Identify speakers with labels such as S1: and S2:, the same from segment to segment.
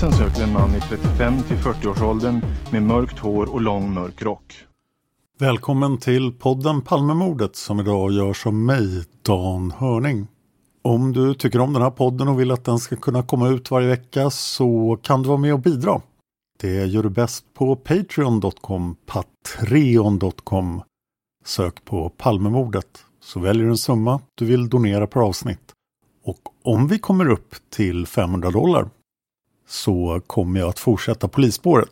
S1: Polisen söker en man i 35 till 40-årsåldern med mörkt hår och lång mörk rock.
S2: Välkommen till podden Palmemordet som idag görs av mig, Dan Hörning. Om du tycker om den här podden och vill att den ska kunna komma ut varje vecka så kan du vara med och bidra. Det gör du bäst på patreon.com, patreon.com. Sök på Palmemordet så väljer du en summa du vill donera per avsnitt. Och om vi kommer upp till 500 dollar så kommer jag att fortsätta polisspåret.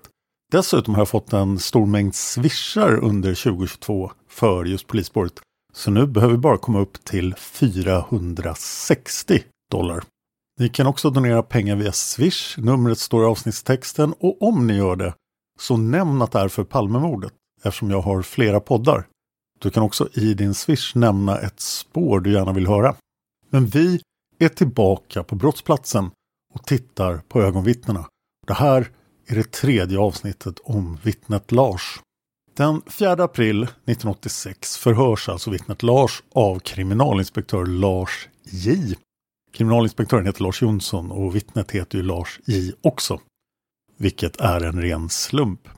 S2: Dessutom har jag fått en stor mängd swishar under 2022 för just polisspåret. Så nu behöver vi bara komma upp till 460 dollar. Ni kan också donera pengar via Swish. Numret står i avsnittstexten och om ni gör det så nämn att det är för Palmemordet eftersom jag har flera poddar. Du kan också i din Swish nämna ett spår du gärna vill höra. Men vi är tillbaka på brottsplatsen och tittar på ögonvittnena. Det här är det tredje avsnittet om vittnet Lars. Den 4 april 1986 förhörs alltså vittnet Lars av kriminalinspektör Lars J. Kriminalinspektören heter Lars Jonsson och vittnet heter ju Lars J också. Vilket är en ren slump.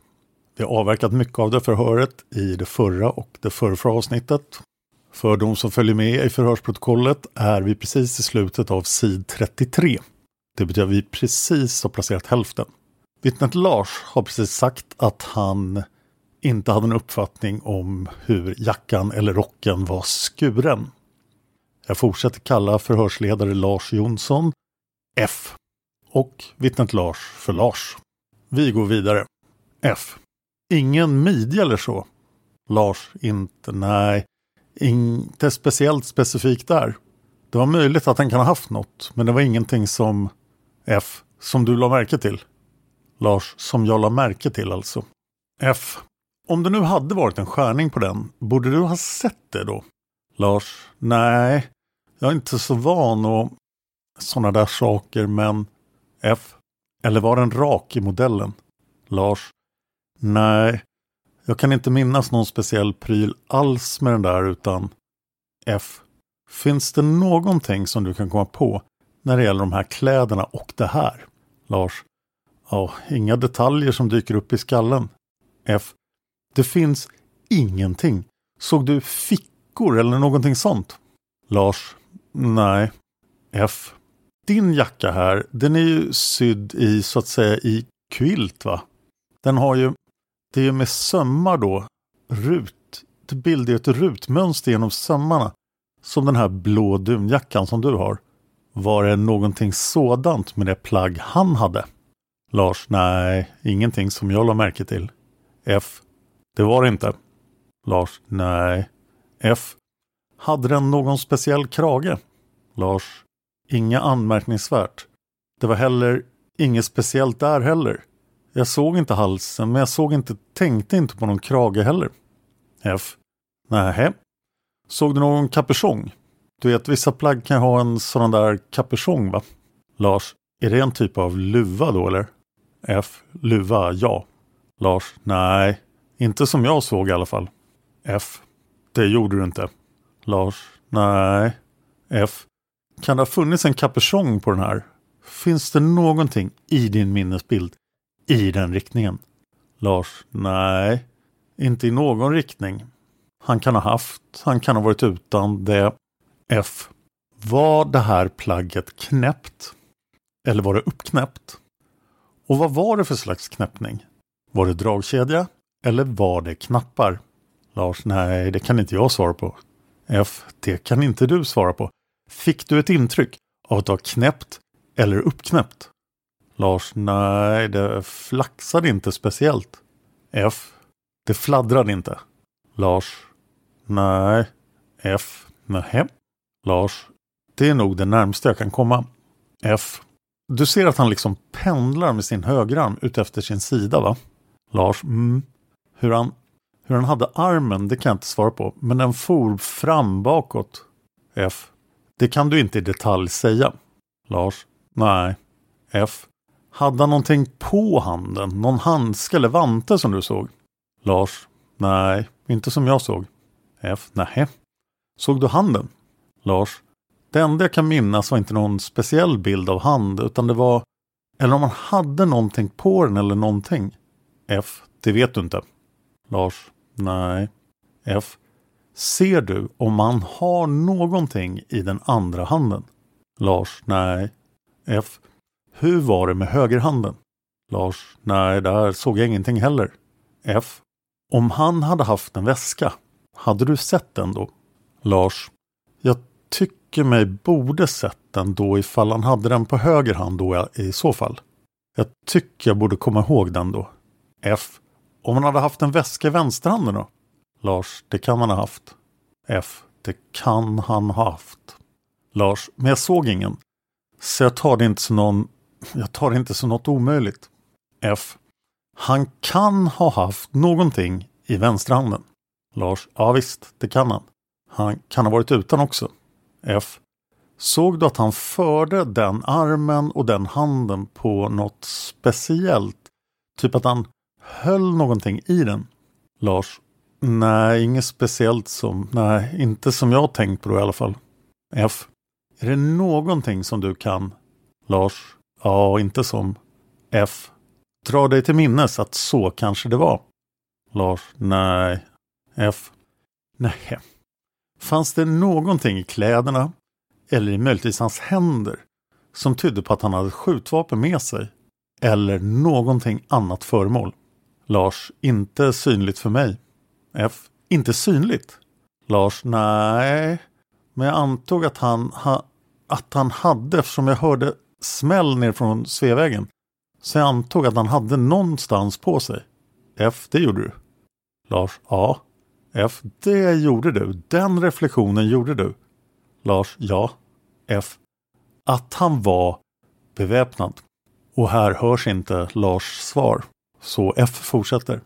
S2: Vi har avverkat mycket av det förhöret i det förra och det förra avsnittet. För de som följer med i förhörsprotokollet är vi precis i slutet av sid 33. Det betyder att vi precis har placerat hälften. Vittnet Lars har precis sagt att han inte hade en uppfattning om hur jackan eller rocken var skuren. Jag fortsätter kalla förhörsledare Lars Jonsson F och vittnet Lars för Lars. Vi går vidare. F. Ingen midja eller så? Lars, inte, nej, inte speciellt specifikt där. Det var möjligt att han kan ha haft något, men det var ingenting som F, som du la märke till. Lars, som jag la märke till alltså. F. Om det nu hade varit en skärning på den, borde du ha sett det då? Lars. Nej, jag är inte så van och sådana där saker, men F. Eller var den rak i modellen? Lars. Nej, jag kan inte minnas någon speciell pryl alls med den där utan F. Finns det någonting som du kan komma på när det gäller de här kläderna och det här? Lars. Ja, inga detaljer som dyker upp i skallen. F. Det finns ingenting. Såg du fickor eller någonting sånt? Lars. Nej. F. Din jacka här, den är ju sydd i så att säga i kvilt va? Den har ju, det är ju med sömmar då, rut. Det bildar ju ett rutmönster genom sömmarna. Som den här blå dunjackan som du har. Var det någonting sådant med det plagg han hade? Lars, nej, ingenting som jag la märke till. F. Det var det inte. Lars, nej. F. Hade den någon speciell krage? Lars, Inga anmärkningsvärt. Det var heller inget speciellt där heller. Jag såg inte halsen, men jag såg inte, tänkte inte på någon krage heller. F. Nähä. Såg du någon kapuschong? Du vet, vissa plagg kan ha en sån där kapuschong va? Lars. Är det en typ av luva då eller? F. Luva, ja. Lars. Nej, inte som jag såg i alla fall. F. Det gjorde du inte. Lars. Nej. F. Kan det ha funnits en kapuschong på den här? Finns det någonting i din minnesbild i den riktningen? Lars. Nej. Inte i någon riktning. Han kan ha haft, han kan ha varit utan det. F. Var det här plagget knäppt? Eller var det uppknäppt? Och vad var det för slags knäppning? Var det dragkedja? Eller var det knappar? Lars, nej, det kan inte jag svara på. F, det kan inte du svara på. Fick du ett intryck av att ha knäppt eller uppknäppt? Lars, nej, det flaxade inte speciellt. F, det fladdrade inte. Lars, nej. F, Nähä. Lars, det är nog det närmaste jag kan komma. F, du ser att han liksom pendlar med sin högerarm ut efter sin sida va? Lars, mm. Hur han, hur han hade armen, det kan jag inte svara på. Men den for fram bakåt. F. Det kan du inte i detalj säga. Lars. Nej. F. Hade han någonting på handen? Någon handske eller vante som du såg? Lars. Nej, inte som jag såg. F. Nej. Såg du handen? Lars. Det enda jag kan minnas var inte någon speciell bild av hand utan det var eller om han hade någonting på den eller någonting. F. Det vet du inte. Lars. Nej. F. Ser du om man har någonting i den andra handen? Lars. Nej. F. Hur var det med högerhanden? Lars. Nej, där såg jag ingenting heller. F. Om han hade haft en väska, hade du sett den då? Lars. Tycker mig borde sett den då ifall han hade den på höger hand då i så fall. Jag tycker jag borde komma ihåg den då. F. Om han hade haft en väska i vänsterhanden då? Lars, det kan han ha haft. F. Det kan han ha haft. Lars, men jag såg ingen. Så jag tar det inte som någon... Jag tar det inte som något omöjligt. F. Han kan ha haft någonting i vänsterhanden. Lars, ja visst, det kan han. Han kan ha varit utan också. F. Såg du att han förde den armen och den handen på något speciellt? Typ att han höll någonting i den? Lars. Nej, inget speciellt som, nej, inte som jag tänkt på då i alla fall. F. Är det någonting som du kan? Lars. Ja, inte som. F. Dra dig till minnes att så kanske det var. Lars. Nej. F. Nej. Fanns det någonting i kläderna eller i möjligtvis hans händer som tydde på att han hade skjutvapen med sig eller någonting annat föremål? Lars, inte synligt för mig. F. Inte synligt? Lars, nej. Men jag antog att han, ha, att han hade, eftersom jag hörde smäll ner från Sveavägen. Så jag antog att han hade någonstans på sig. F. Det gjorde du? Lars, ja. F. Det gjorde du. Den reflektionen gjorde du. Lars, ja. F. Att han var beväpnad. Och här hörs inte Lars svar. Så F fortsätter.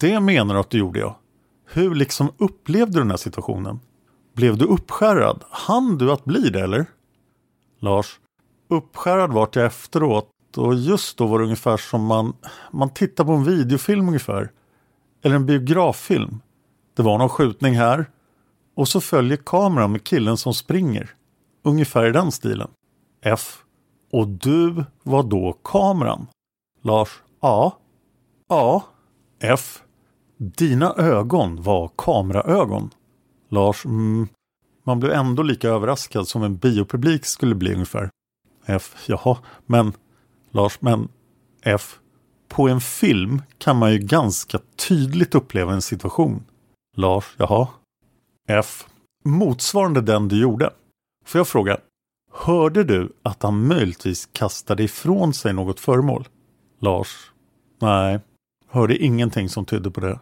S2: Det menar du att du gjorde ja. Hur liksom upplevde du den här situationen? Blev du uppskärrad? Hann du att bli det eller? Lars. Uppskärrad vart jag efteråt och just då var det ungefär som man, man tittar på en videofilm ungefär. Eller en biograffilm. Det var någon skjutning här och så följer kameran med killen som springer. Ungefär i den stilen. F. Och du var då kameran? Lars. Ja. Ja. F. Dina ögon var kameraögon. Lars. Mm, man blev ändå lika överraskad som en biopublik skulle bli ungefär. F. Jaha, men Lars, men F. På en film kan man ju ganska tydligt uppleva en situation. Lars, jaha. F. Motsvarande den du gjorde. Får jag fråga, hörde du att han möjligtvis kastade ifrån sig något föremål? Lars, nej, hörde ingenting som tydde på det.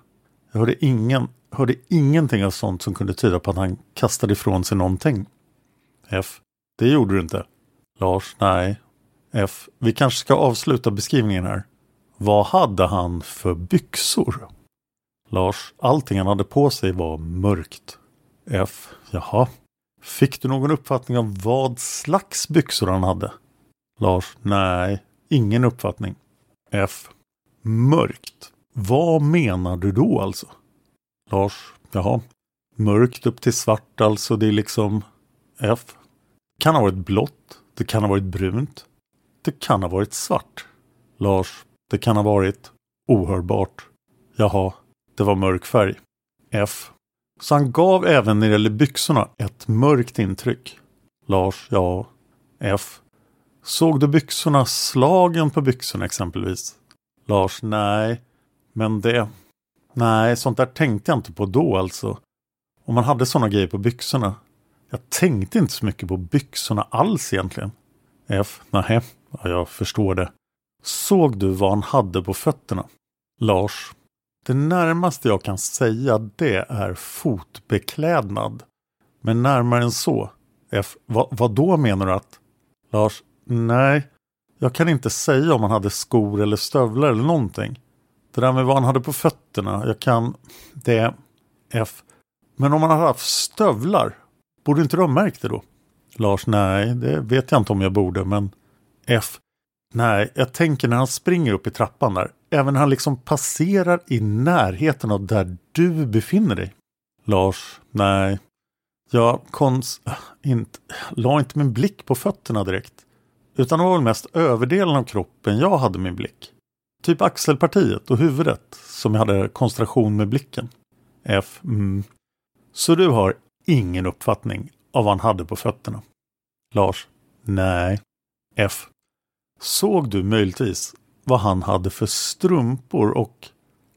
S2: Jag hörde, ingen, hörde ingenting av sånt som kunde tyda på att han kastade ifrån sig någonting. F. Det gjorde du inte. Lars, nej. F. Vi kanske ska avsluta beskrivningen här. Vad hade han för byxor? Lars, allting han hade på sig var mörkt. F. Jaha. Fick du någon uppfattning om vad slags byxor han hade? Lars, nej, ingen uppfattning. F. Mörkt. Vad menar du då alltså? Lars, jaha. Mörkt upp till svart alltså, det är liksom F. Kan ha varit blått. Det kan ha varit brunt. Det kan ha varit svart. Lars, det kan ha varit ohörbart. Jaha, det var mörk färg. F. Så han gav även när det gäller byxorna ett mörkt intryck. Lars, ja. F. Såg du byxorna, slagen på byxorna exempelvis? Lars, nej. Men det... Nej, sånt där tänkte jag inte på då alltså. Om man hade sådana grejer på byxorna. Jag tänkte inte så mycket på byxorna alls egentligen. F. Nej, ja, jag förstår det. Såg du vad han hade på fötterna? Lars. Det närmaste jag kan säga det är fotbeklädnad. Men närmare än så. F. Va, vad då menar du att? Lars. Nej, jag kan inte säga om han hade skor eller stövlar eller någonting. Det där med vad han hade på fötterna, jag kan... Det... F. Men om han hade haft stövlar, borde inte du ha märkt det då? Lars, nej, det vet jag inte om jag borde, men... F. Nej, jag tänker när han springer upp i trappan där. Även när han liksom passerar i närheten av där du befinner dig. Lars, nej. Jag kons... Inte, la inte min blick på fötterna direkt. Utan det var väl mest överdelen av kroppen jag hade min blick. Typ axelpartiet och huvudet som jag hade koncentration med blicken. F. Mm. Så du har ingen uppfattning av vad han hade på fötterna? Lars. Nej. F. Såg du möjligtvis vad han hade för strumpor och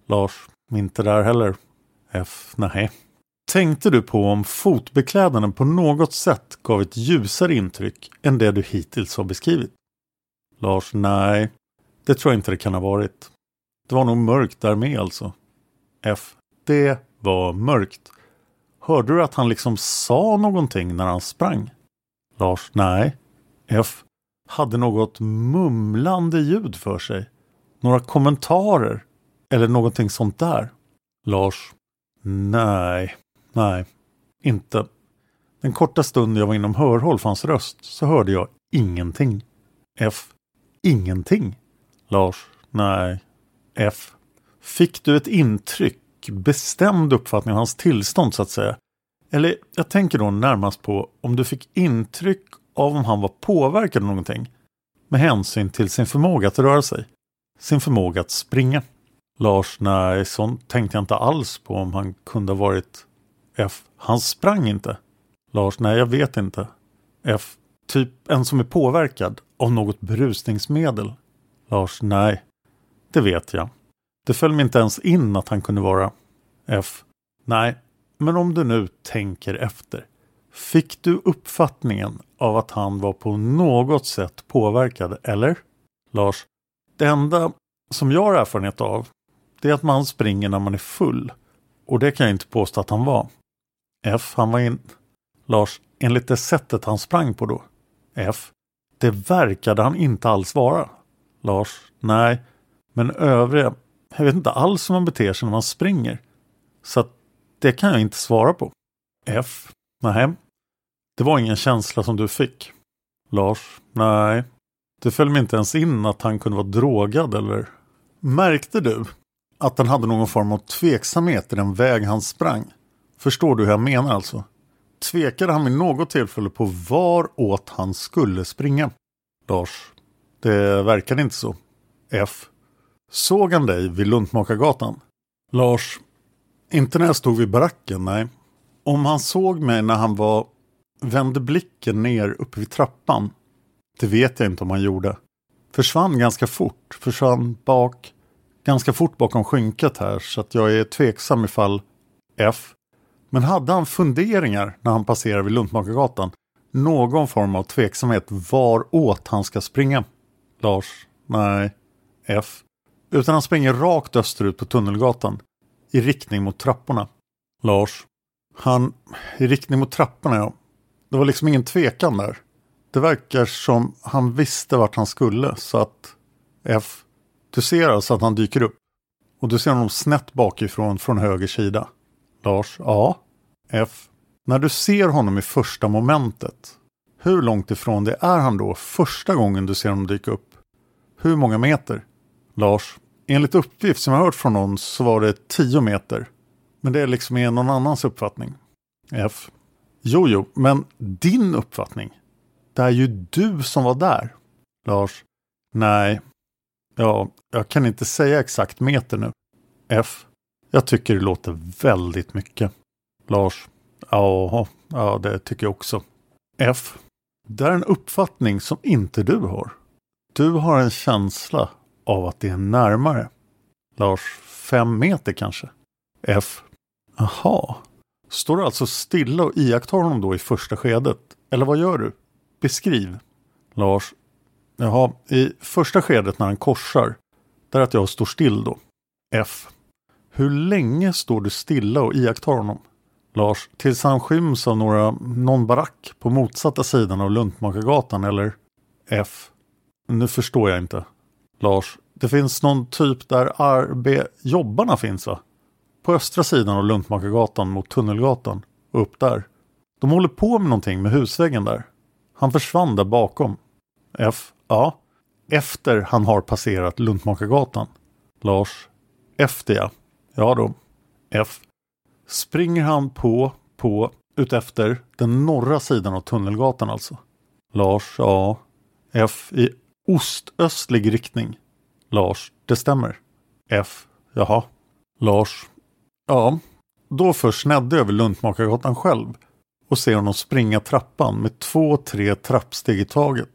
S2: Lars, inte där heller. F. Nej. Tänkte du på om fotbeklädnaden på något sätt gav ett ljusare intryck än det du hittills har beskrivit? Lars, nej. Det tror jag inte det kan ha varit. Det var nog mörkt där med alltså. F. Det var mörkt. Hörde du att han liksom sa någonting när han sprang? Lars, nej. F. Hade något mumlande ljud för sig. Några kommentarer. Eller någonting sånt där. Lars, nej. Nej, inte. Den korta stund jag var inom hörhåll för hans röst så hörde jag ingenting. F. Ingenting. Lars. Nej. F. Fick du ett intryck, bestämd uppfattning av hans tillstånd så att säga? Eller jag tänker då närmast på om du fick intryck av om han var påverkad av någonting med hänsyn till sin förmåga att röra sig. Sin förmåga att springa. Lars, nej, sånt tänkte jag inte alls på om han kunde ha varit F. Han sprang inte. Lars, nej jag vet inte. F. Typ en som är påverkad av något berusningsmedel. Lars, nej. Det vet jag. Det föll mig inte ens in att han kunde vara F. Nej, men om du nu tänker efter. Fick du uppfattningen av att han var på något sätt påverkad, eller? Lars, det enda som jag har erfarenhet av, det är att man springer när man är full. Och det kan jag inte påstå att han var. F. Han var in... Lars, enligt det sättet han sprang på då. F. Det verkade han inte alls vara. Lars. Nej. Men övriga. Jag vet inte alls hur man beter sig när man springer. Så att det kan jag inte svara på. F. Nej. Det var ingen känsla som du fick. Lars. Nej. Det föll mig inte ens in att han kunde vara drogad eller... Märkte du att han hade någon form av tveksamhet i den väg han sprang? Förstår du hur jag menar alltså? Tvekade han vid något tillfälle på var åt han skulle springa? Lars. Det verkade inte så. F. Såg han dig vid Luntmakargatan? Lars. Inte när jag stod vid baracken, nej. Om han såg mig när han var vände blicken ner uppe vid trappan. Det vet jag inte om han gjorde. Försvann ganska fort. Försvann bak ganska fort bakom skynket här så att jag är tveksam ifall F men hade han funderingar när han passerade vid Luntmakargatan? Någon form av tveksamhet var åt han ska springa? Lars? Nej. F. Utan han springer rakt österut på Tunnelgatan. I riktning mot trapporna. Lars? Han... I riktning mot trapporna, ja. Det var liksom ingen tvekan där. Det verkar som han visste vart han skulle så att F. Du ser alltså att han dyker upp. Och du ser honom snett bakifrån från höger sida. Lars. Ja. F. När du ser honom i första momentet. Hur långt ifrån det är han då första gången du ser honom dyka upp? Hur många meter? Lars. Enligt uppgift som jag hört från någon så var det 10 meter. Men det är liksom är någon annans uppfattning. F. Jo, jo, men din uppfattning. Det är ju du som var där. Lars. Nej. Ja, jag kan inte säga exakt meter nu. F. Jag tycker det låter väldigt mycket. Lars. Ja det tycker jag också. F. Det är en uppfattning som inte du har. Du har en känsla av att det är närmare. Lars. Fem meter kanske? F. Aha. Står du alltså stilla och iakttar honom då i första skedet? Eller vad gör du? Beskriv. Lars. Jaha, i första skedet när han korsar. Där att jag står still då. F. Hur länge står du stilla och iakttar honom? Lars. Tills han skyms av några, någon barack på motsatta sidan av Luntmakargatan eller? F. Nu förstår jag inte. Lars. Det finns någon typ där RB jobbarna finns va? På östra sidan av Luntmakargatan mot Tunnelgatan. Och upp där. De håller på med någonting med husväggen där. Han försvann där bakom. F. Ja. Efter han har passerat Luntmakargatan. Lars. Efter ja. Ja då. F. Springer han på, på, utefter den norra sidan av Tunnelgatan alltså? Lars. Ja. F. I ostöstlig riktning. Lars. Det stämmer. F. Jaha. Lars. Ja. Då först snedde jag över Luntmakargatan själv och ser honom springa trappan med två, tre trappsteg i taget.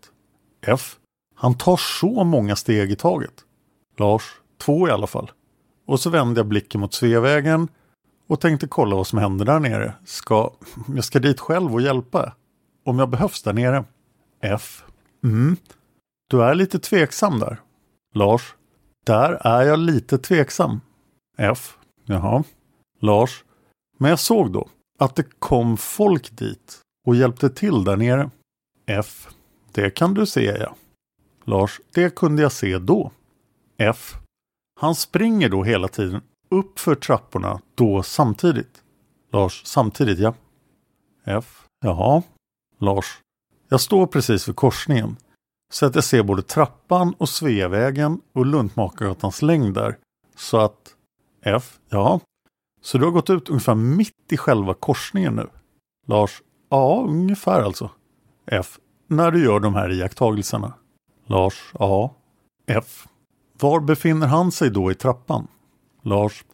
S2: F. Han tar så många steg i taget. Lars. Två i alla fall. Och så vände jag blicken mot Sveavägen och tänkte kolla vad som händer där nere. Ska, jag ska dit själv och hjälpa. Om jag behövs där nere. F. Mm. Du är lite tveksam där. Lars. Där är jag lite tveksam. F. Jaha. Lars. Men jag såg då att det kom folk dit och hjälpte till där nere. F. Det kan du se ja. Lars. Det kunde jag se då. F. Han springer då hela tiden upp för trapporna då samtidigt. Lars. Samtidigt ja. F. Jaha. Lars. Jag står precis vid korsningen. Så att jag ser både trappan och Sveavägen och Luntmakargatans längd där. Så att F. Ja. Så du har gått ut ungefär mitt i själva korsningen nu? Lars. Ja, ungefär alltså. F. När du gör de här iakttagelserna? Lars. Ja. F. Var befinner han sig då i trappan? Lars.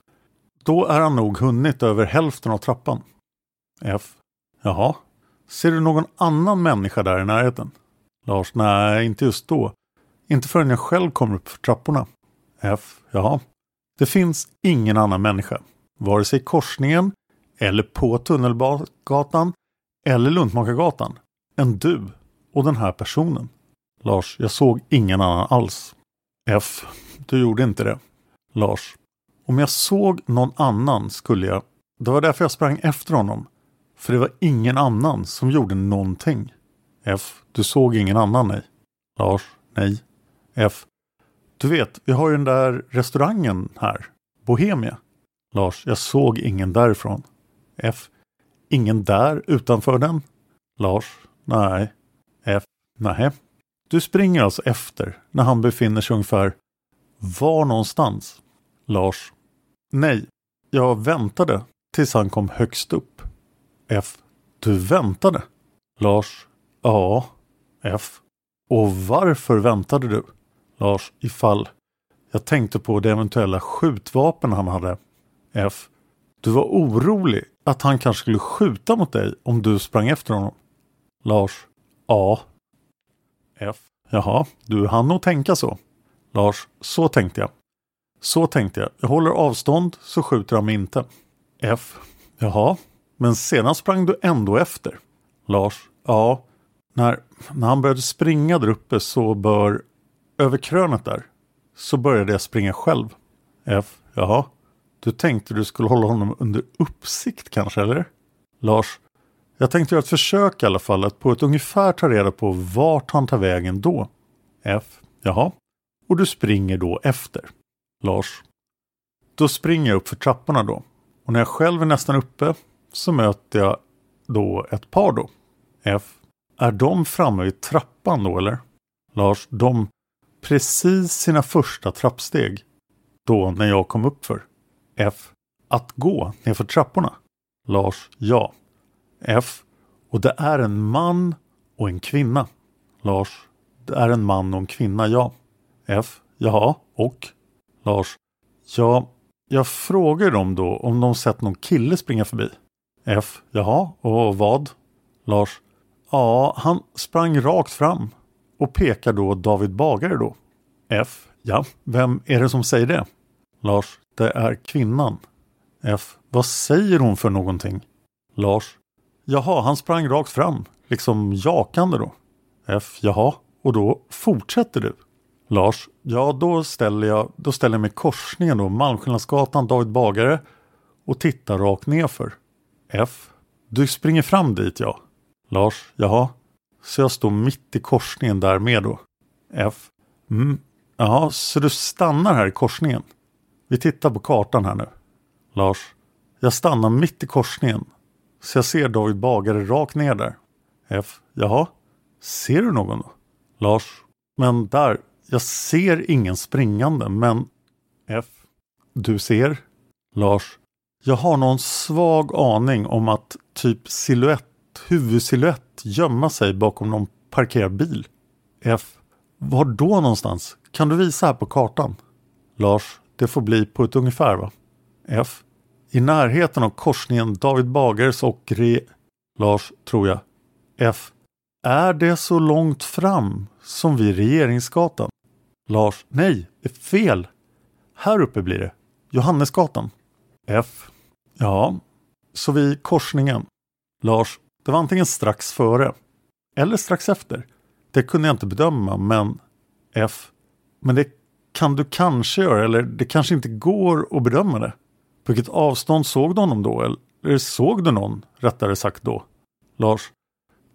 S2: Då är han nog hunnit över hälften av trappan. F. Jaha. Ser du någon annan människa där i närheten? Lars. Nej, inte just då. Inte förrän jag själv kommer upp för trapporna. F. Jaha. Det finns ingen annan människa. Vare sig korsningen eller på Tunnelgatan eller Luntmakargatan än du och den här personen. Lars. Jag såg ingen annan alls. F. Du gjorde inte det. Lars. Om jag såg någon annan skulle jag... Det var därför jag sprang efter honom. För det var ingen annan som gjorde någonting. F. Du såg ingen annan, nej. Lars. Nej. F. Du vet, vi har ju den där restaurangen här. Bohemia. Lars. Jag såg ingen därifrån. F. Ingen där utanför den? Lars. Nej. F. Nej. Du springer alltså efter när han befinner sig ungefär var någonstans? Lars. Nej, jag väntade tills han kom högst upp. F. Du väntade? Lars. Ja. F. Och varför väntade du? Lars. Ifall jag tänkte på det eventuella skjutvapen han hade. F. Du var orolig att han kanske skulle skjuta mot dig om du sprang efter honom. Lars. A. F. Jaha, du hann nog tänka så. Lars. Så tänkte jag. Så tänkte jag. Jag håller avstånd så skjuter han mig inte. F. Jaha, men sedan sprang du ändå efter. Lars. Ja, när, när han började springa där uppe så bör över krönet där så började jag springa själv. F. Jaha. Du tänkte du skulle hålla honom under uppsikt kanske, eller? Lars. Jag tänkte göra ett försök i alla fall att på ett ungefär ta reda på vart han tar vägen då. F. Jaha. Och du springer då efter. Lars. Då springer jag upp för trapporna då. Och när jag själv är nästan uppe så möter jag då ett par då. F. Är de framme vid trappan då eller? Lars. De precis sina första trappsteg. Då när jag kom upp för. F. Att gå nerför trapporna. Lars. Ja. F. Och det är en man och en kvinna. Lars. Det är en man och en kvinna, ja. F. Jaha, och? Lars. Ja, jag frågar dem då om de sett någon kille springa förbi. F. Jaha, och vad? Lars. Ja, han sprang rakt fram och pekar då David Bagare då. F. Ja, vem är det som säger det? Lars. Det är kvinnan. F. Vad säger hon för någonting? Lars. Jaha, han sprang rakt fram, liksom jakande då. F. Jaha, och då fortsätter du? Lars. Ja, då ställer jag, då ställer jag mig i korsningen då, Malmskillnadsgatan, David Bagare och tittar rakt nerför. F. Du springer fram dit ja. Lars. Jaha. Så jag står mitt i korsningen där med då. F. Mm. Jaha, så du stannar här i korsningen? Vi tittar på kartan här nu. Lars. Jag stannar mitt i korsningen. Så jag ser David Bagare rakt ner där. F. Jaha. Ser du någon då? Lars. Men där. Jag ser ingen springande men F. Du ser? Lars. Jag har någon svag aning om att typ siluett, huvudsiluett gömma sig bakom någon parkerad bil. F. Var då någonstans? Kan du visa här på kartan? Lars. Det får bli på ett ungefär va? F. I närheten av korsningen David Bagares och Re... Lars, tror jag. F. Är det så långt fram som vid Regeringsgatan? Lars. Nej, det är fel. Här uppe blir det. Johannesgatan. F. Ja, så vid korsningen. Lars. Det var antingen strax före eller strax efter. Det kunde jag inte bedöma, men F. Men det kan du kanske göra, eller det kanske inte går att bedöma det. På vilket avstånd såg du honom då? Eller såg du någon, rättare sagt då? Lars.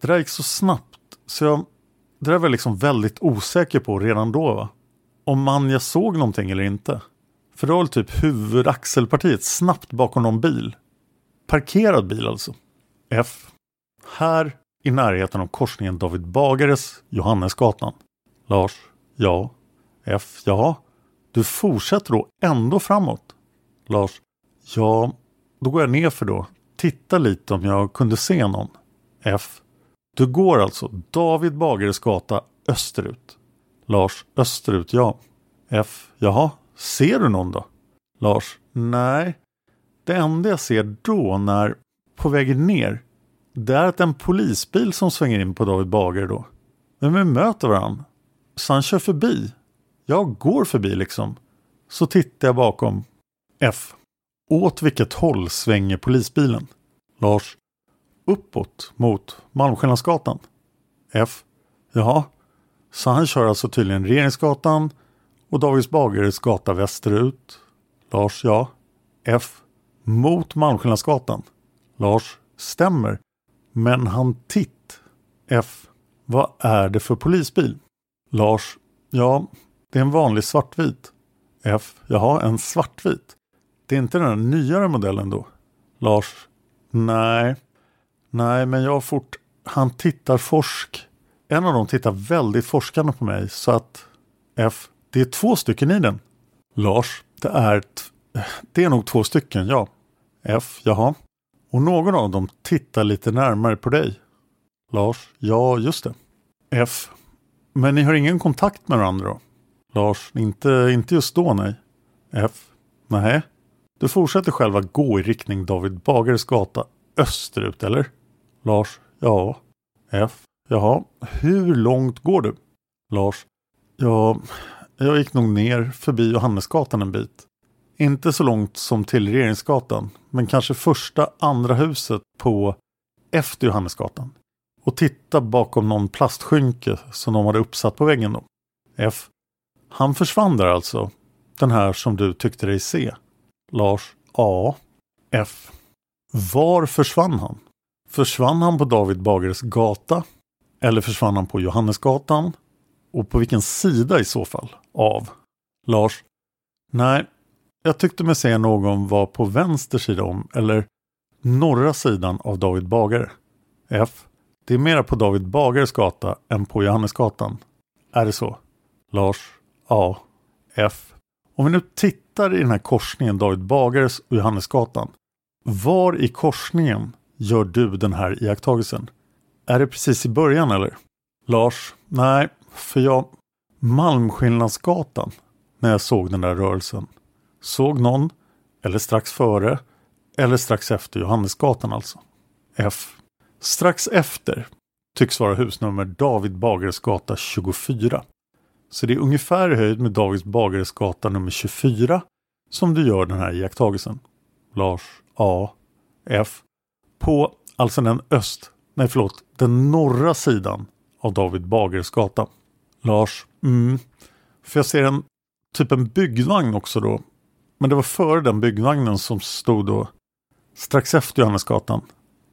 S2: Det där gick så snabbt, så jag det där var jag liksom väldigt osäker på redan då. Va? Om man jag såg någonting eller inte. För det var typ huvudaxelpartiet snabbt bakom någon bil. Parkerad bil alltså. F. Här i närheten av korsningen David Bagares Johannesgatan. Lars. Ja. F. Ja. Du fortsätter då ändå framåt. Lars. Ja. Då går jag ner för då. Titta lite om jag kunde se någon. F. Du går alltså David Bagares gata österut. Lars. Österut, ja. F. Jaha. Ser du någon då? Lars. Nej. Det enda jag ser då när på vägen ner det är att en polisbil som svänger in på David Bagare då. Men vi möter varandra. Så han kör förbi. Jag går förbi liksom. Så tittar jag bakom. F. Åt vilket håll svänger polisbilen? Lars. Uppåt mot Malmskillnadsgatan. F. Jaha. Så han kör alltså tydligen Regeringsgatan och Davids Bagares gata västerut. Lars. Ja. F. Mot Malmskillnadsgatan. Lars. Stämmer. Men han titt. F. Vad är det för polisbil? Lars. Ja, det är en vanlig svartvit. F. Jaha, en svartvit. Det är inte den här nyare modellen då? Lars. Nej. Nej, men jag har fort... Han tittar forsk. En av dem tittar väldigt forskande på mig så att F. Det är två stycken i den. Lars. Det är... Det är nog två stycken, ja. F. Jaha. Och någon av dem tittar lite närmare på dig. Lars. Ja, just det. F. Men ni har ingen kontakt med varandra då? Lars. Inte, inte just då, nej. F. Nej. Du fortsätter själva gå i riktning David Bagares gata österut, eller? Lars. Ja. F. Jaha. Hur långt går du? Lars. Ja, jag gick nog ner förbi Johannesgatan en bit. Inte så långt som till Regeringsgatan, men kanske första, andra huset på efter Johannesgatan. Och titta bakom någon plastskynke som de hade uppsatt på väggen då. F. Han försvann där alltså. Den här som du tyckte dig se. Lars. A. F. Var försvann han? Försvann han på David Bagares gata? Eller försvann han på Johannesgatan? Och på vilken sida i så fall? Av? Lars? Nej, jag tyckte mig se någon var på vänster sida om, eller norra sidan av David Bagare. F. Det är mera på David Bagares gata än på Johannesgatan. Är det så? Lars? Ja. F. Om vi nu tittar i den här korsningen David Bagares och Johannesgatan. Var i korsningen gör du den här iakttagelsen? Är det precis i början eller? Lars? Nej, för jag... Malmskillnadsgatan. När jag såg den där rörelsen. Såg någon, eller strax före, eller strax efter Johannesgatan alltså. F. Strax efter tycks vara husnummer David Bagares gata 24. Så det är ungefär i höjd med David Bagares gata nummer 24 som du gör den här iakttagelsen. Lars A. F. På alltså den öst, nej förlåt, den norra sidan av David Bagares gata. Lars, mm. För jag ser en typ en byggvagn också då. Men det var före den byggvagnen som stod då strax efter Johannesgatan.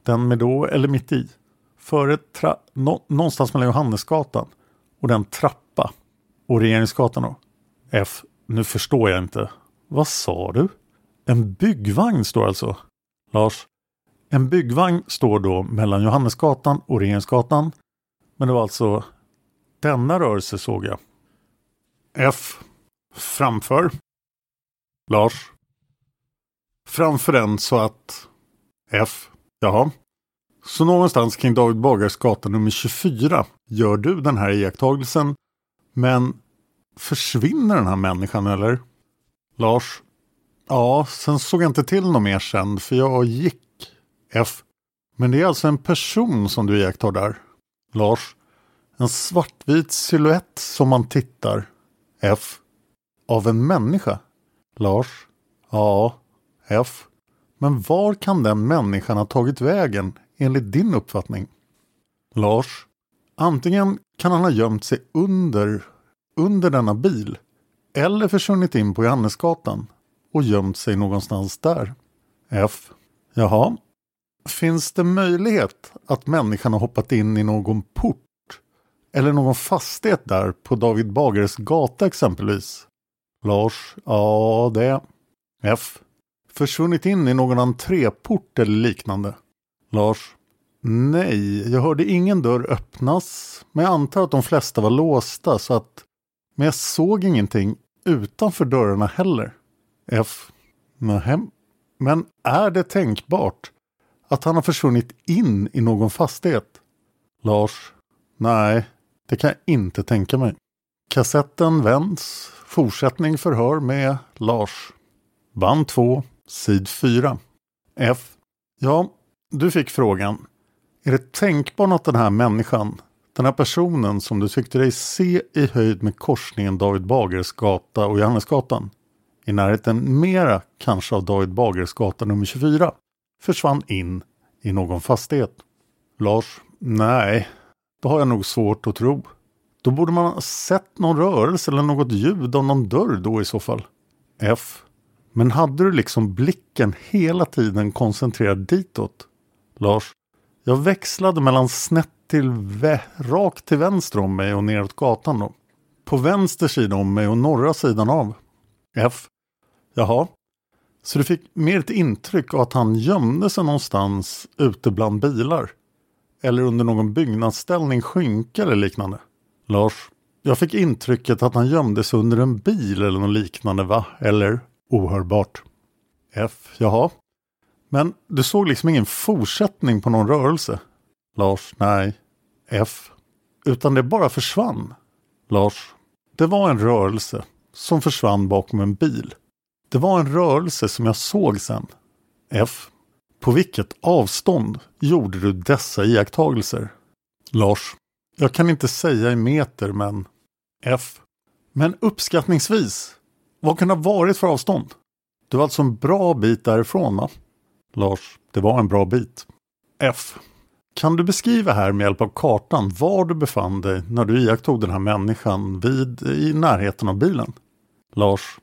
S2: Den med då, eller mitt i. Före, tra- no, någonstans mellan Johannesgatan och den trapp och Regeringsgatan då. F. Nu förstår jag inte. Vad sa du? En byggvagn står alltså. Lars. En byggvagn står då mellan Johannesgatan och Regeringsgatan. Men det var alltså denna rörelse såg jag. F. Framför. Lars. Framför den så att F. Jaha. Så någonstans kring David Bagares gata nummer 24 gör du den här iakttagelsen. Men försvinner den här människan eller? Lars. Ja, sen såg jag inte till något mer sen för jag gick. F. Men det är alltså en person som du iakttar där. Lars. En svartvit siluett som man tittar. F. Av en människa. Lars. Ja. F. Men var kan den människan ha tagit vägen enligt din uppfattning? Lars. Antingen kan han ha gömt sig under, under denna bil eller försvunnit in på Johannesgatan och gömt sig någonstans där. F. Jaha. Finns det möjlighet att människan har hoppat in i någon port eller någon fastighet där på David Bagares gata exempelvis? Lars. Ja, det. F. Försvunnit in i någon entréport eller liknande? Lars. Nej, jag hörde ingen dörr öppnas. Men jag antar att de flesta var låsta så att... Men jag såg ingenting utanför dörrarna heller. F. Nähä. Men är det tänkbart att han har försvunnit in i någon fastighet? Lars. Nej, det kan jag inte tänka mig. Kassetten vänds. Fortsättning förhör med Lars. Band 2, sid 4. F. Ja, du fick frågan. Är det tänkbart att den här människan, den här personen som du tyckte dig se i höjd med korsningen David Bagers gata och Johannesgatan, i närheten mera kanske av David Bagers gata nummer 24, försvann in i någon fastighet? Lars, nej, det har jag nog svårt att tro. Då borde man ha sett någon rörelse eller något ljud av någon dörr då i så fall. F. Men hade du liksom blicken hela tiden koncentrerad ditåt? Lars. Jag växlade mellan snett till vä, rakt till vänster om mig och neråt gatan då. På vänster sida om mig och norra sidan av. F. Jaha. Så du fick mer ett intryck av att han gömde sig någonstans ute bland bilar? Eller under någon byggnadsställning, skynke eller liknande? Lars. Jag fick intrycket att han gömde sig under en bil eller något liknande va? Eller ohörbart? F. Jaha. Men du såg liksom ingen fortsättning på någon rörelse? Lars. Nej. F. Utan det bara försvann? Lars. Det var en rörelse som försvann bakom en bil. Det var en rörelse som jag såg sen. F. På vilket avstånd gjorde du dessa iakttagelser? Lars. Jag kan inte säga i meter men F. Men uppskattningsvis. Vad kan det ha varit för avstånd? Du var alltså en bra bit därifrån va? Lars. Det var en bra bit. F. Kan du beskriva här med hjälp av kartan var du befann dig när du iakttog den här människan vid, i närheten av bilen? Lars.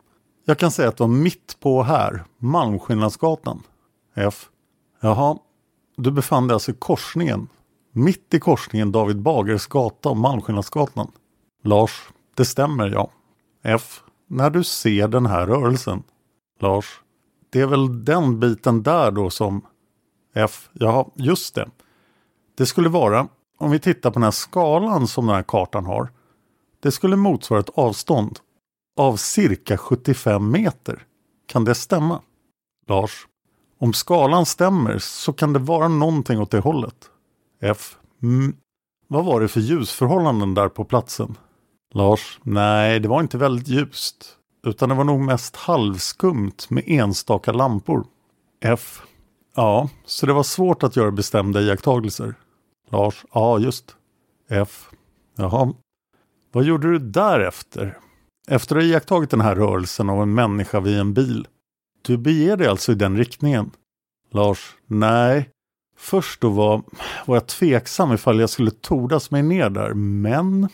S2: Jag kan säga att det var mitt på här, Malmskillnadsgatan. F. Jaha. Du befann dig alltså i korsningen. Mitt i korsningen David Bagares gata och Malmskillnadsgatan. Lars, det stämmer ja. F. När du ser den här rörelsen. Lars, det är väl den biten där då som... F. Ja, just det. Det skulle vara, om vi tittar på den här skalan som den här kartan har. Det skulle motsvara ett avstånd av cirka 75 meter. Kan det stämma? Lars. Om skalan stämmer så kan det vara någonting åt det hållet. F. Mm. Vad var det för ljusförhållanden där på platsen? Lars. Nej, det var inte väldigt ljust. Utan det var nog mest halvskumt med enstaka lampor. F. Ja, så det var svårt att göra bestämda iakttagelser. Lars. Ja, just. F. Jaha. Vad gjorde du därefter? Efter att ha iakttagit den här rörelsen av en människa vid en bil. Du beger dig alltså i den riktningen? Lars. Nej. Först då var, var jag tveksam ifall jag skulle tordas mig ner där, men...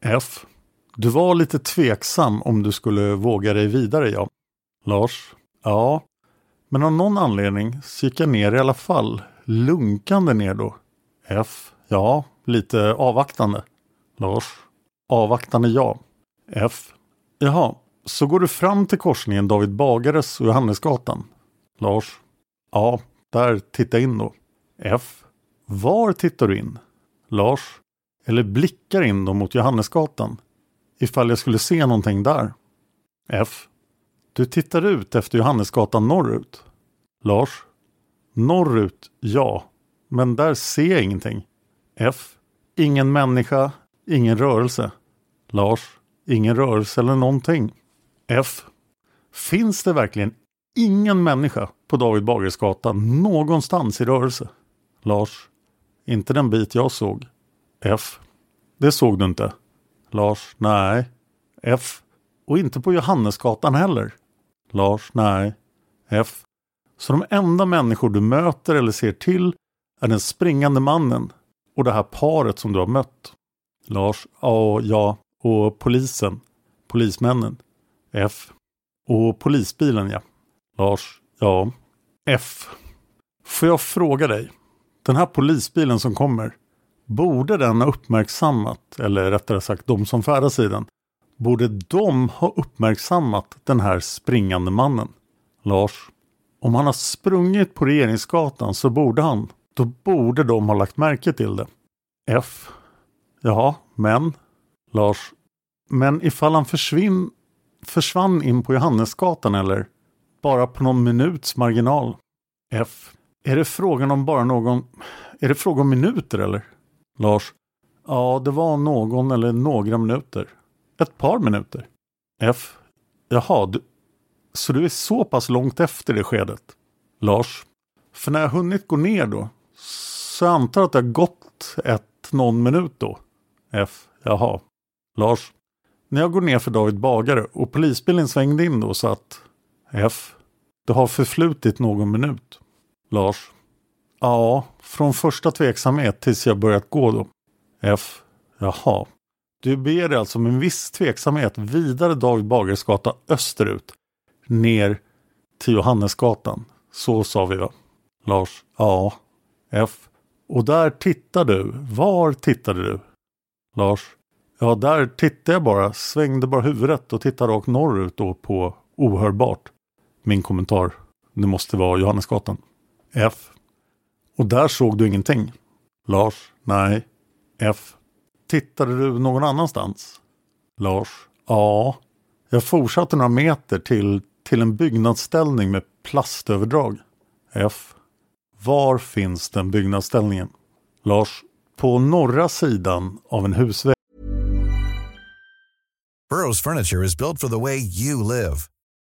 S2: F. Du var lite tveksam om du skulle våga dig vidare, ja. Lars. Ja. Men av någon anledning så gick jag ner i alla fall. Lunkande ner då. F. Ja, lite avvaktande. Lars. Avvaktande ja. F. Jaha, så går du fram till korsningen David Bagares och Johannesgatan? Lars. Ja, där titta in då. F. Var tittar du in? Lars. Eller blickar in då mot Johannesgatan? Ifall jag skulle se någonting där. F. Du tittar ut efter Johannesgatan norrut. Lars. Norrut, ja. Men där ser jag ingenting. F. Ingen människa, ingen rörelse. Lars. Ingen rörelse eller någonting. F. Finns det verkligen ingen människa på David Bagares gata någonstans i rörelse? Lars. Inte den bit jag såg. F. Det såg du inte. Lars. Nej. F. Och inte på Johannesgatan heller. Lars. Nej. F. Så de enda människor du möter eller ser till är den springande mannen och det här paret som du har mött. Lars. Ja, ja. Och polisen. Polismännen. F. Och polisbilen ja. Lars. Ja. F. Får jag fråga dig. Den här polisbilen som kommer. Borde den ha uppmärksammat, eller rättare sagt de som färdas i den. Borde de ha uppmärksammat den här springande mannen? Lars. Om han har sprungit på Regeringsgatan så borde han. Då borde de ha lagt märke till det. F. Ja, men. Lars. Men ifall han försvinn, försvann in på Johannesgatan eller? Bara på någon minuts marginal. F. Är det frågan om bara någon... Är det fråga om minuter eller? Lars. Ja, det var någon eller några minuter. Ett par minuter. F. Jaha, du, så du är så pass långt efter det skedet? Lars. För när jag hunnit gå ner då, så jag antar att det har gått ett någon minut då. F. Jaha. Lars. När jag går ner för David Bagare och polisbilen svängde in då så att F. Det har förflutit någon minut. Lars. Ja, från första tveksamhet tills jag börjat gå då. F. Jaha. Du ber dig alltså med en viss tveksamhet vidare David Bagares gata österut. Ner till Johannesgatan. Så sa vi va? Lars. Ja. F. Och där tittade du. Var tittade du? Lars. Ja, där tittade jag bara. Svängde bara huvudet och tittade rakt norrut då på ohörbart. Min kommentar. Det måste vara Johannesgatan. F. Och där såg du ingenting? Lars. Nej. F. Tittade du någon annanstans? Lars. Ja. Jag fortsatte några meter till, till en byggnadsställning med plastöverdrag. F. Var finns den byggnadsställningen? Lars. På norra sidan av en husvägg.
S3: Burrows furniture is built for the way you live.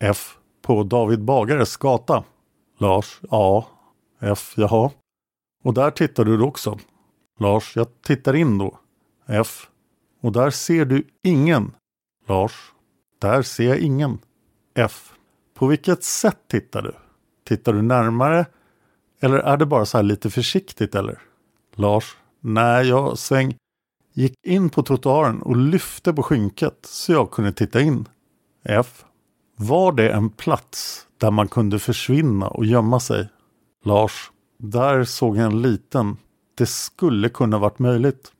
S2: F på David Bagares gata. Lars A. F. Jaha. Och där tittar du också. Lars, jag tittar in då. F. Och där ser du ingen. Lars. Där ser jag ingen. F. På vilket sätt tittar du? Tittar du närmare? Eller är det bara så här lite försiktigt eller? Lars. Nej, jag sväng. Gick in på trottoaren och lyfte på skynket så jag kunde titta in. F. Var det en plats där man kunde försvinna och gömma sig? Lars. Där såg jag en liten. Det skulle kunna varit möjligt.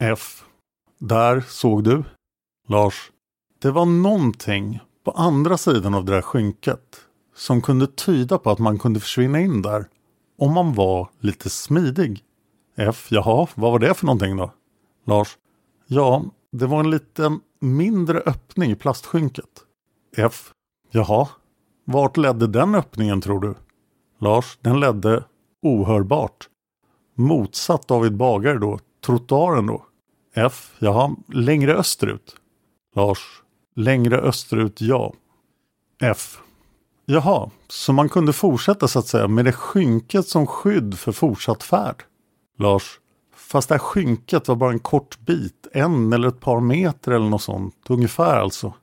S2: F. Där såg du. Lars. Det var någonting på andra sidan av det där skynket som kunde tyda på att man kunde försvinna in där om man var lite smidig. F. Jaha, vad var det för någonting då? Lars. Ja, det var en liten mindre öppning i plastskynket. F. Jaha, vart ledde den öppningen tror du? Lars, den ledde ohörbart. Motsatt David Bagare då, trottoaren då. F. Jaha, längre österut. Lars. Längre österut, ja. F. Jaha, så man kunde fortsätta så att säga med det skynket som skydd för fortsatt färd. Lars. Fast det här skynket var bara en kort bit, en eller ett par meter eller något sånt, ungefär alltså.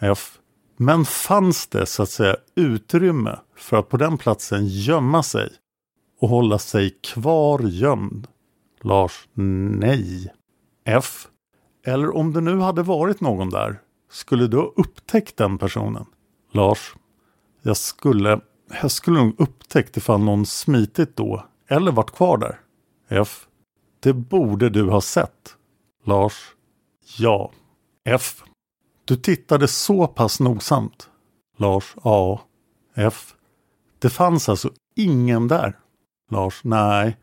S2: F. Men fanns det så att säga utrymme för att på den platsen gömma sig och hålla sig kvar gömd? Lars, nej. F. Eller om det nu hade varit någon där, skulle du ha upptäckt den personen? Lars, jag skulle, jag skulle nog upptäckt ifall någon smitit då eller varit kvar där. F. Det borde du ha sett. Lars. Ja. F. Du tittade så pass nogsamt. Lars. Ja. F. Det fanns alltså ingen där. Lars. Nej.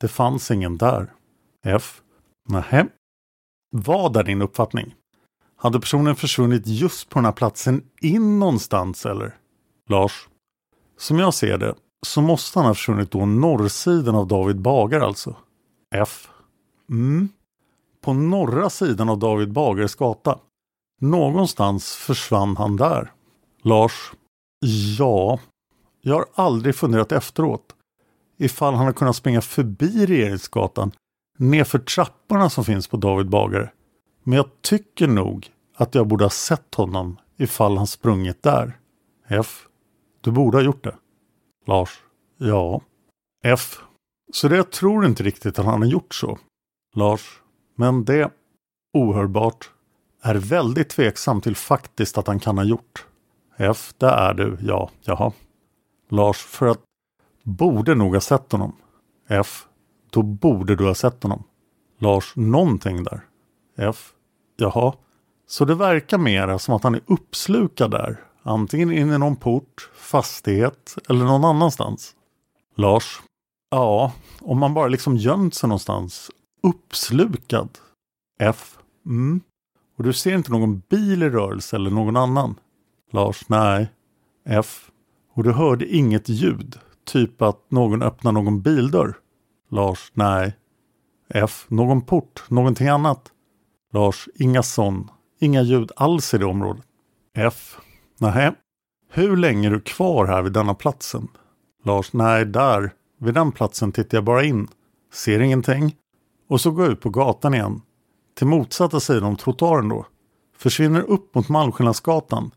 S2: Det fanns ingen där. F. Nähä. Vad är din uppfattning? Hade personen försvunnit just på den här platsen in någonstans eller? Lars. Som jag ser det så måste han ha försvunnit då norrsidan av David Bagar alltså. F. Mm. På norra sidan av David Bagares gata. Någonstans försvann han där. Lars. Ja. Jag har aldrig funderat efteråt. Ifall han har kunnat springa förbi Regeringsgatan nerför trapporna som finns på David Bagare. Men jag tycker nog att jag borde ha sett honom ifall han sprungit där. F. Du borde ha gjort det. Lars. Ja. F. Så det jag tror inte riktigt att han har gjort så. Lars. Men det, ohörbart, är väldigt tveksam till faktiskt att han kan ha gjort. F. Det är du. Ja. Jaha. Lars. För att borde nog ha sett honom. F. Då borde du ha sett honom. Lars. Någonting där. F. Jaha. Så det verkar mera som att han är uppslukad där. Antingen in i någon port, fastighet eller någon annanstans. Lars. Ja, om man bara liksom gömt sig någonstans. Uppslukad. F. Mm. Och du ser inte någon bil i rörelse eller någon annan. Lars. Nej. F. Och du hörde inget ljud. Typ att någon öppnar någon bildörr. Lars. Nej. F. Någon port. Någonting annat. Lars. Inga sån. Inga ljud alls i det området. F. Nähä. Hur länge är du kvar här vid denna platsen? Lars. Nej, där. Vid den platsen tittar jag bara in. Ser ingenting. Och så går jag ut på gatan igen till motsatta sidan om trottoaren då. Försvinner upp mot Malmskillnadsgatan.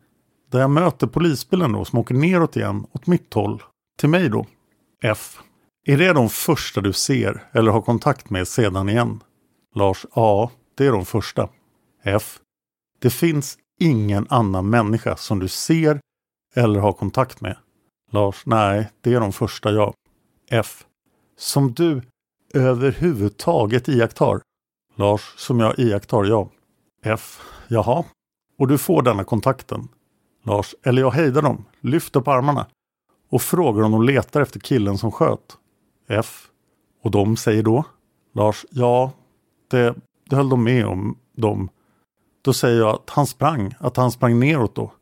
S2: Där jag möter polisbilen då som åker neråt igen åt mitt håll. Till mig då. F. Är det de första du ser eller har kontakt med sedan igen? Lars. Ja, det är de första. F. Det finns ingen annan människa som du ser eller har kontakt med. Lars. Nej, det är de första jag. F. Som du överhuvudtaget iakttar. Lars. Som jag iakttar, ja. F. Jaha. Och du får denna kontakten. Lars. Eller jag hejdar dem, lyfter på armarna och frågar om de letar efter killen som sköt. F. Och de säger då? Lars. Ja, det, det höll de med om. De. Då säger jag att han sprang, att han sprang neråt då.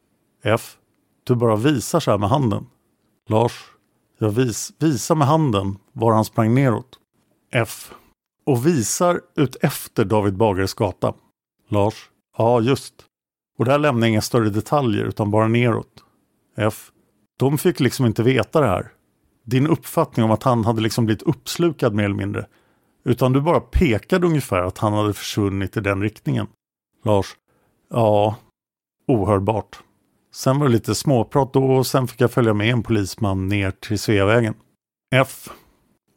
S2: F. Du bara visar så här med handen. Lars. Jag vis, visar med handen var han sprang neråt. F. Och visar ut efter David Bagares gata. Lars. Ja, just. Och där lämnar jag inga större detaljer utan bara neråt. F. De fick liksom inte veta det här. Din uppfattning om att han hade liksom blivit uppslukad mer eller mindre. Utan du bara pekade ungefär att han hade försvunnit i den riktningen. Lars. Ja, ohörbart. Sen var det lite småprat då och sen fick jag följa med en polisman ner till Sveavägen. F.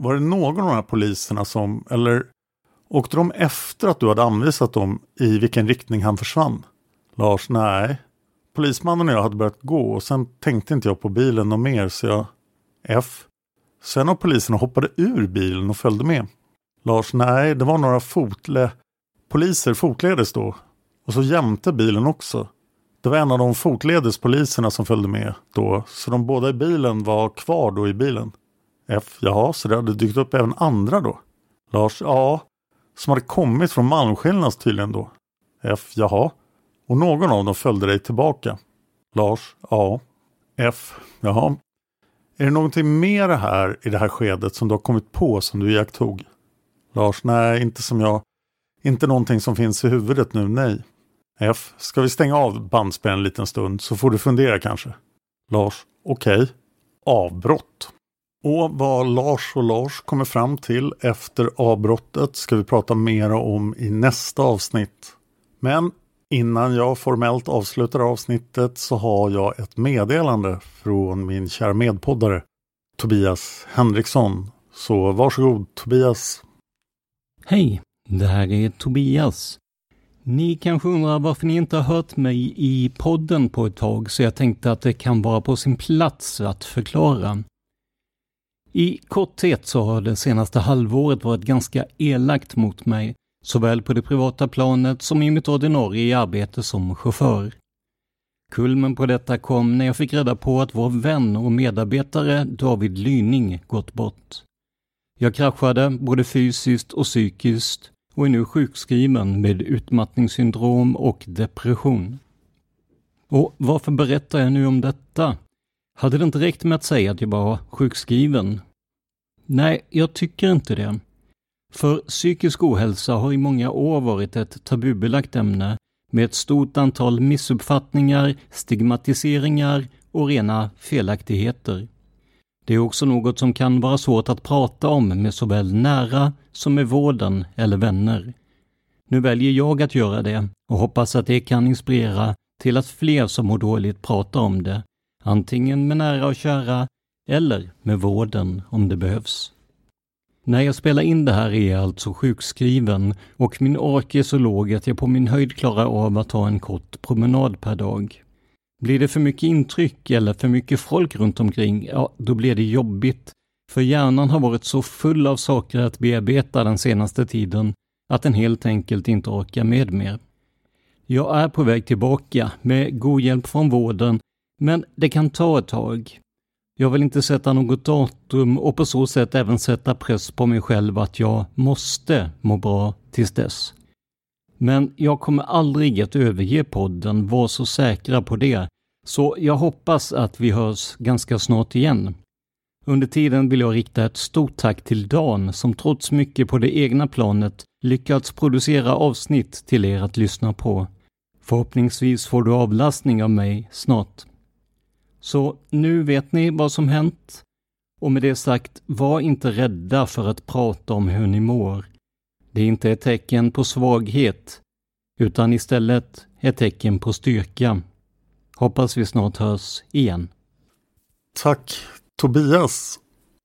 S2: Var det någon av de här poliserna som, eller åkte de efter att du hade anvisat dem i vilken riktning han försvann? Lars, nej. Polismannen och jag hade börjat gå och sen tänkte inte jag på bilen något mer så jag... F. Sen av poliserna hoppade ur bilen och följde med. Lars, nej, det var några fotle... poliser fotledes då. Och så jämte bilen också. Det var en av de fotledespoliserna som följde med då, så de båda i bilen var kvar då i bilen. F. Jaha, så det hade dykt upp även andra då? Lars. Ja, som hade kommit från Malmskillnads tydligen då. F. Jaha. Och någon av dem följde dig tillbaka? Lars. Ja. F. Jaha. Är det någonting mer här i det här skedet som du har kommit på som du iakttog? Lars. Nej, inte som jag. Inte någonting som finns i huvudet nu, nej. F. Ska vi stänga av bandspelaren en liten stund så får du fundera kanske? Lars. Okej. Okay. Avbrott. Och vad Lars och Lars kommer fram till efter avbrottet ska vi prata mer om i nästa avsnitt. Men innan jag formellt avslutar avsnittet så har jag ett meddelande från min kära medpoddare Tobias Henriksson. Så varsågod Tobias.
S4: Hej, det här är Tobias. Ni kanske undrar varför ni inte har hört mig i podden på ett tag, så jag tänkte att det kan vara på sin plats att förklara. I korthet så har det senaste halvåret varit ganska elakt mot mig, såväl på det privata planet som i mitt ordinarie arbete som chaufför. Kulmen på detta kom när jag fick reda på att vår vän och medarbetare David Lyning gått bort. Jag kraschade både fysiskt och psykiskt och är nu sjukskriven med utmattningssyndrom och depression. Och varför berättar jag nu om detta? Hade det inte räckt med att säga att jag var sjukskriven? Nej, jag tycker inte det. För psykisk ohälsa har i många år varit ett tabubelagt ämne med ett stort antal missuppfattningar, stigmatiseringar och rena felaktigheter. Det är också något som kan vara svårt att prata om med såväl nära som med vården eller vänner. Nu väljer jag att göra det och hoppas att det kan inspirera till att fler som mår dåligt pratar om det, antingen med nära och kära eller med vården om det behövs. När jag spelar in det här är jag alltså sjukskriven och min ork är så låg att jag på min höjd klarar av att ta en kort promenad per dag. Blir det för mycket intryck eller för mycket folk runt omkring, ja, då blir det jobbigt. För hjärnan har varit så full av saker att bearbeta den senaste tiden att den helt enkelt inte orkar med mer. Jag är på väg tillbaka med god hjälp från vården, men det kan ta ett tag. Jag vill inte sätta något datum och på så sätt även sätta press på mig själv att jag måste må bra tills dess. Men jag kommer aldrig att överge podden, var så säkra på det. Så jag hoppas att vi hörs ganska snart igen. Under tiden vill jag rikta ett stort tack till Dan som trots mycket på det egna planet lyckats producera avsnitt till er att lyssna på. Förhoppningsvis får du avlastning av mig snart. Så nu vet ni vad som hänt. Och med det sagt, var inte rädda för att prata om hur ni mår. Det är inte ett tecken på svaghet, utan istället ett tecken på styrka. Hoppas vi snart hörs igen.
S2: Tack Tobias.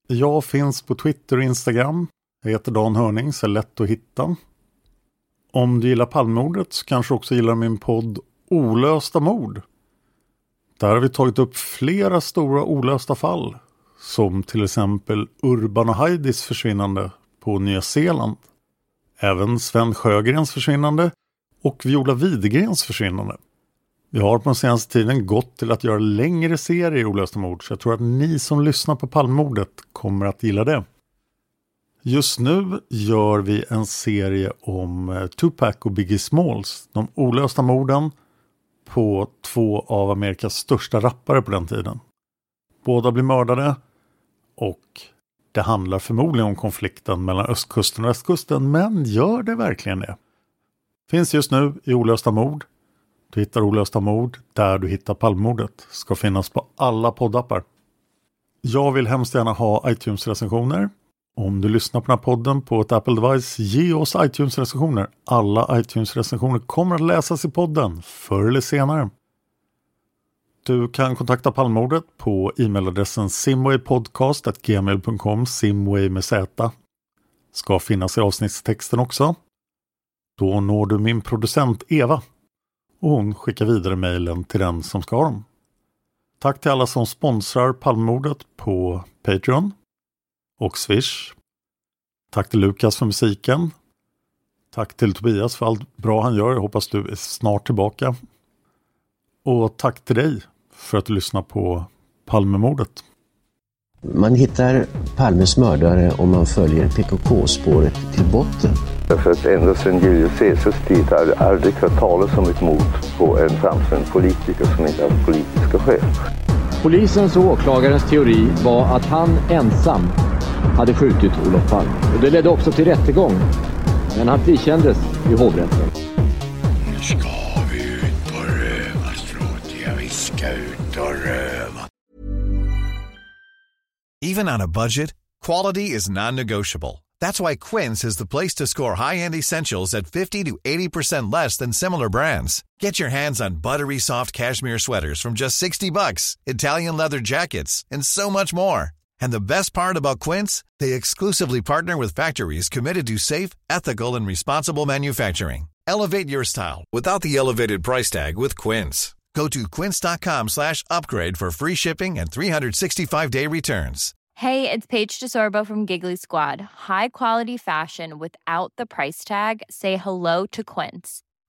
S2: Jag finns på Twitter och Instagram. Jag heter Dan Hörning, så är lätt att hitta. Om du gillar Palmemordet så kanske också gillar min podd Olösta mord. Där har vi tagit upp flera stora olösta fall. Som till exempel Urban och Heidis försvinnande på Nya Zeeland. Även Sven Sjögrens försvinnande och Viola Widegrens försvinnande. Vi har på den senaste tiden gått till att göra längre serier olösta mord så jag tror att ni som lyssnar på Palmemordet kommer att gilla det. Just nu gör vi en serie om eh, Tupac och Biggie Smalls, de olösta morden på två av Amerikas största rappare på den tiden. Båda blir mördade och det handlar förmodligen om konflikten mellan östkusten och västkusten, men gör det verkligen det? Finns just nu i Olösta mord. Du hittar Olösta mord där du hittar Palmemordet. Ska finnas på alla poddappar. Jag vill hemskt gärna ha iTunes-recensioner. Om du lyssnar på den här podden på ett Apple device, ge oss iTunes-recensioner. Alla iTunes-recensioner kommer att läsas i podden, förr eller senare. Du kan kontakta Palmordet på e-mailadressen simwaypodcast.gmail.com simway med z. Ska finnas i avsnittstexten också. Då når du min producent Eva och hon skickar vidare mejlen till den som ska ha dem. Tack till alla som sponsrar Palmordet på Patreon och Swish. Tack till Lukas för musiken. Tack till Tobias för allt bra han gör. Jag hoppas du är snart tillbaka. Och tack till dig för att du lyssnar på Palmemordet.
S5: Man hittar Palmes mördare om man följer PKK-spåret till botten.
S6: Därför att ända sedan Julius Caesars tid har jag aldrig hört talas om ett mord på en framstående politiker som inte haft politiska skäl.
S7: Polisens och åklagarens teori var att han ensam hade skjutit Olof Palme. Och det ledde också till rättegång. Men han frikändes i hovrätten.
S8: Nu ska vi ut på rövarstråt. Ja, vi ska ut och röva.
S3: Even on a budget, quality is non-negotiable. That's why Quince is the place to score high-end essentials at 50 to 80% less than similar brands. Get your hands on buttery soft cashmere sweaters from just 60 bucks, Italian leather jackets, and so much more. And the best part about Quince, they exclusively partner with factories committed to safe, ethical, and responsible manufacturing. Elevate your style without the elevated price tag with Quince. Go to quince.com slash upgrade for free shipping and 365-day returns.
S9: Hey, it's Paige DeSorbo from Giggly Squad. High quality fashion without the price tag. Say hello to Quince.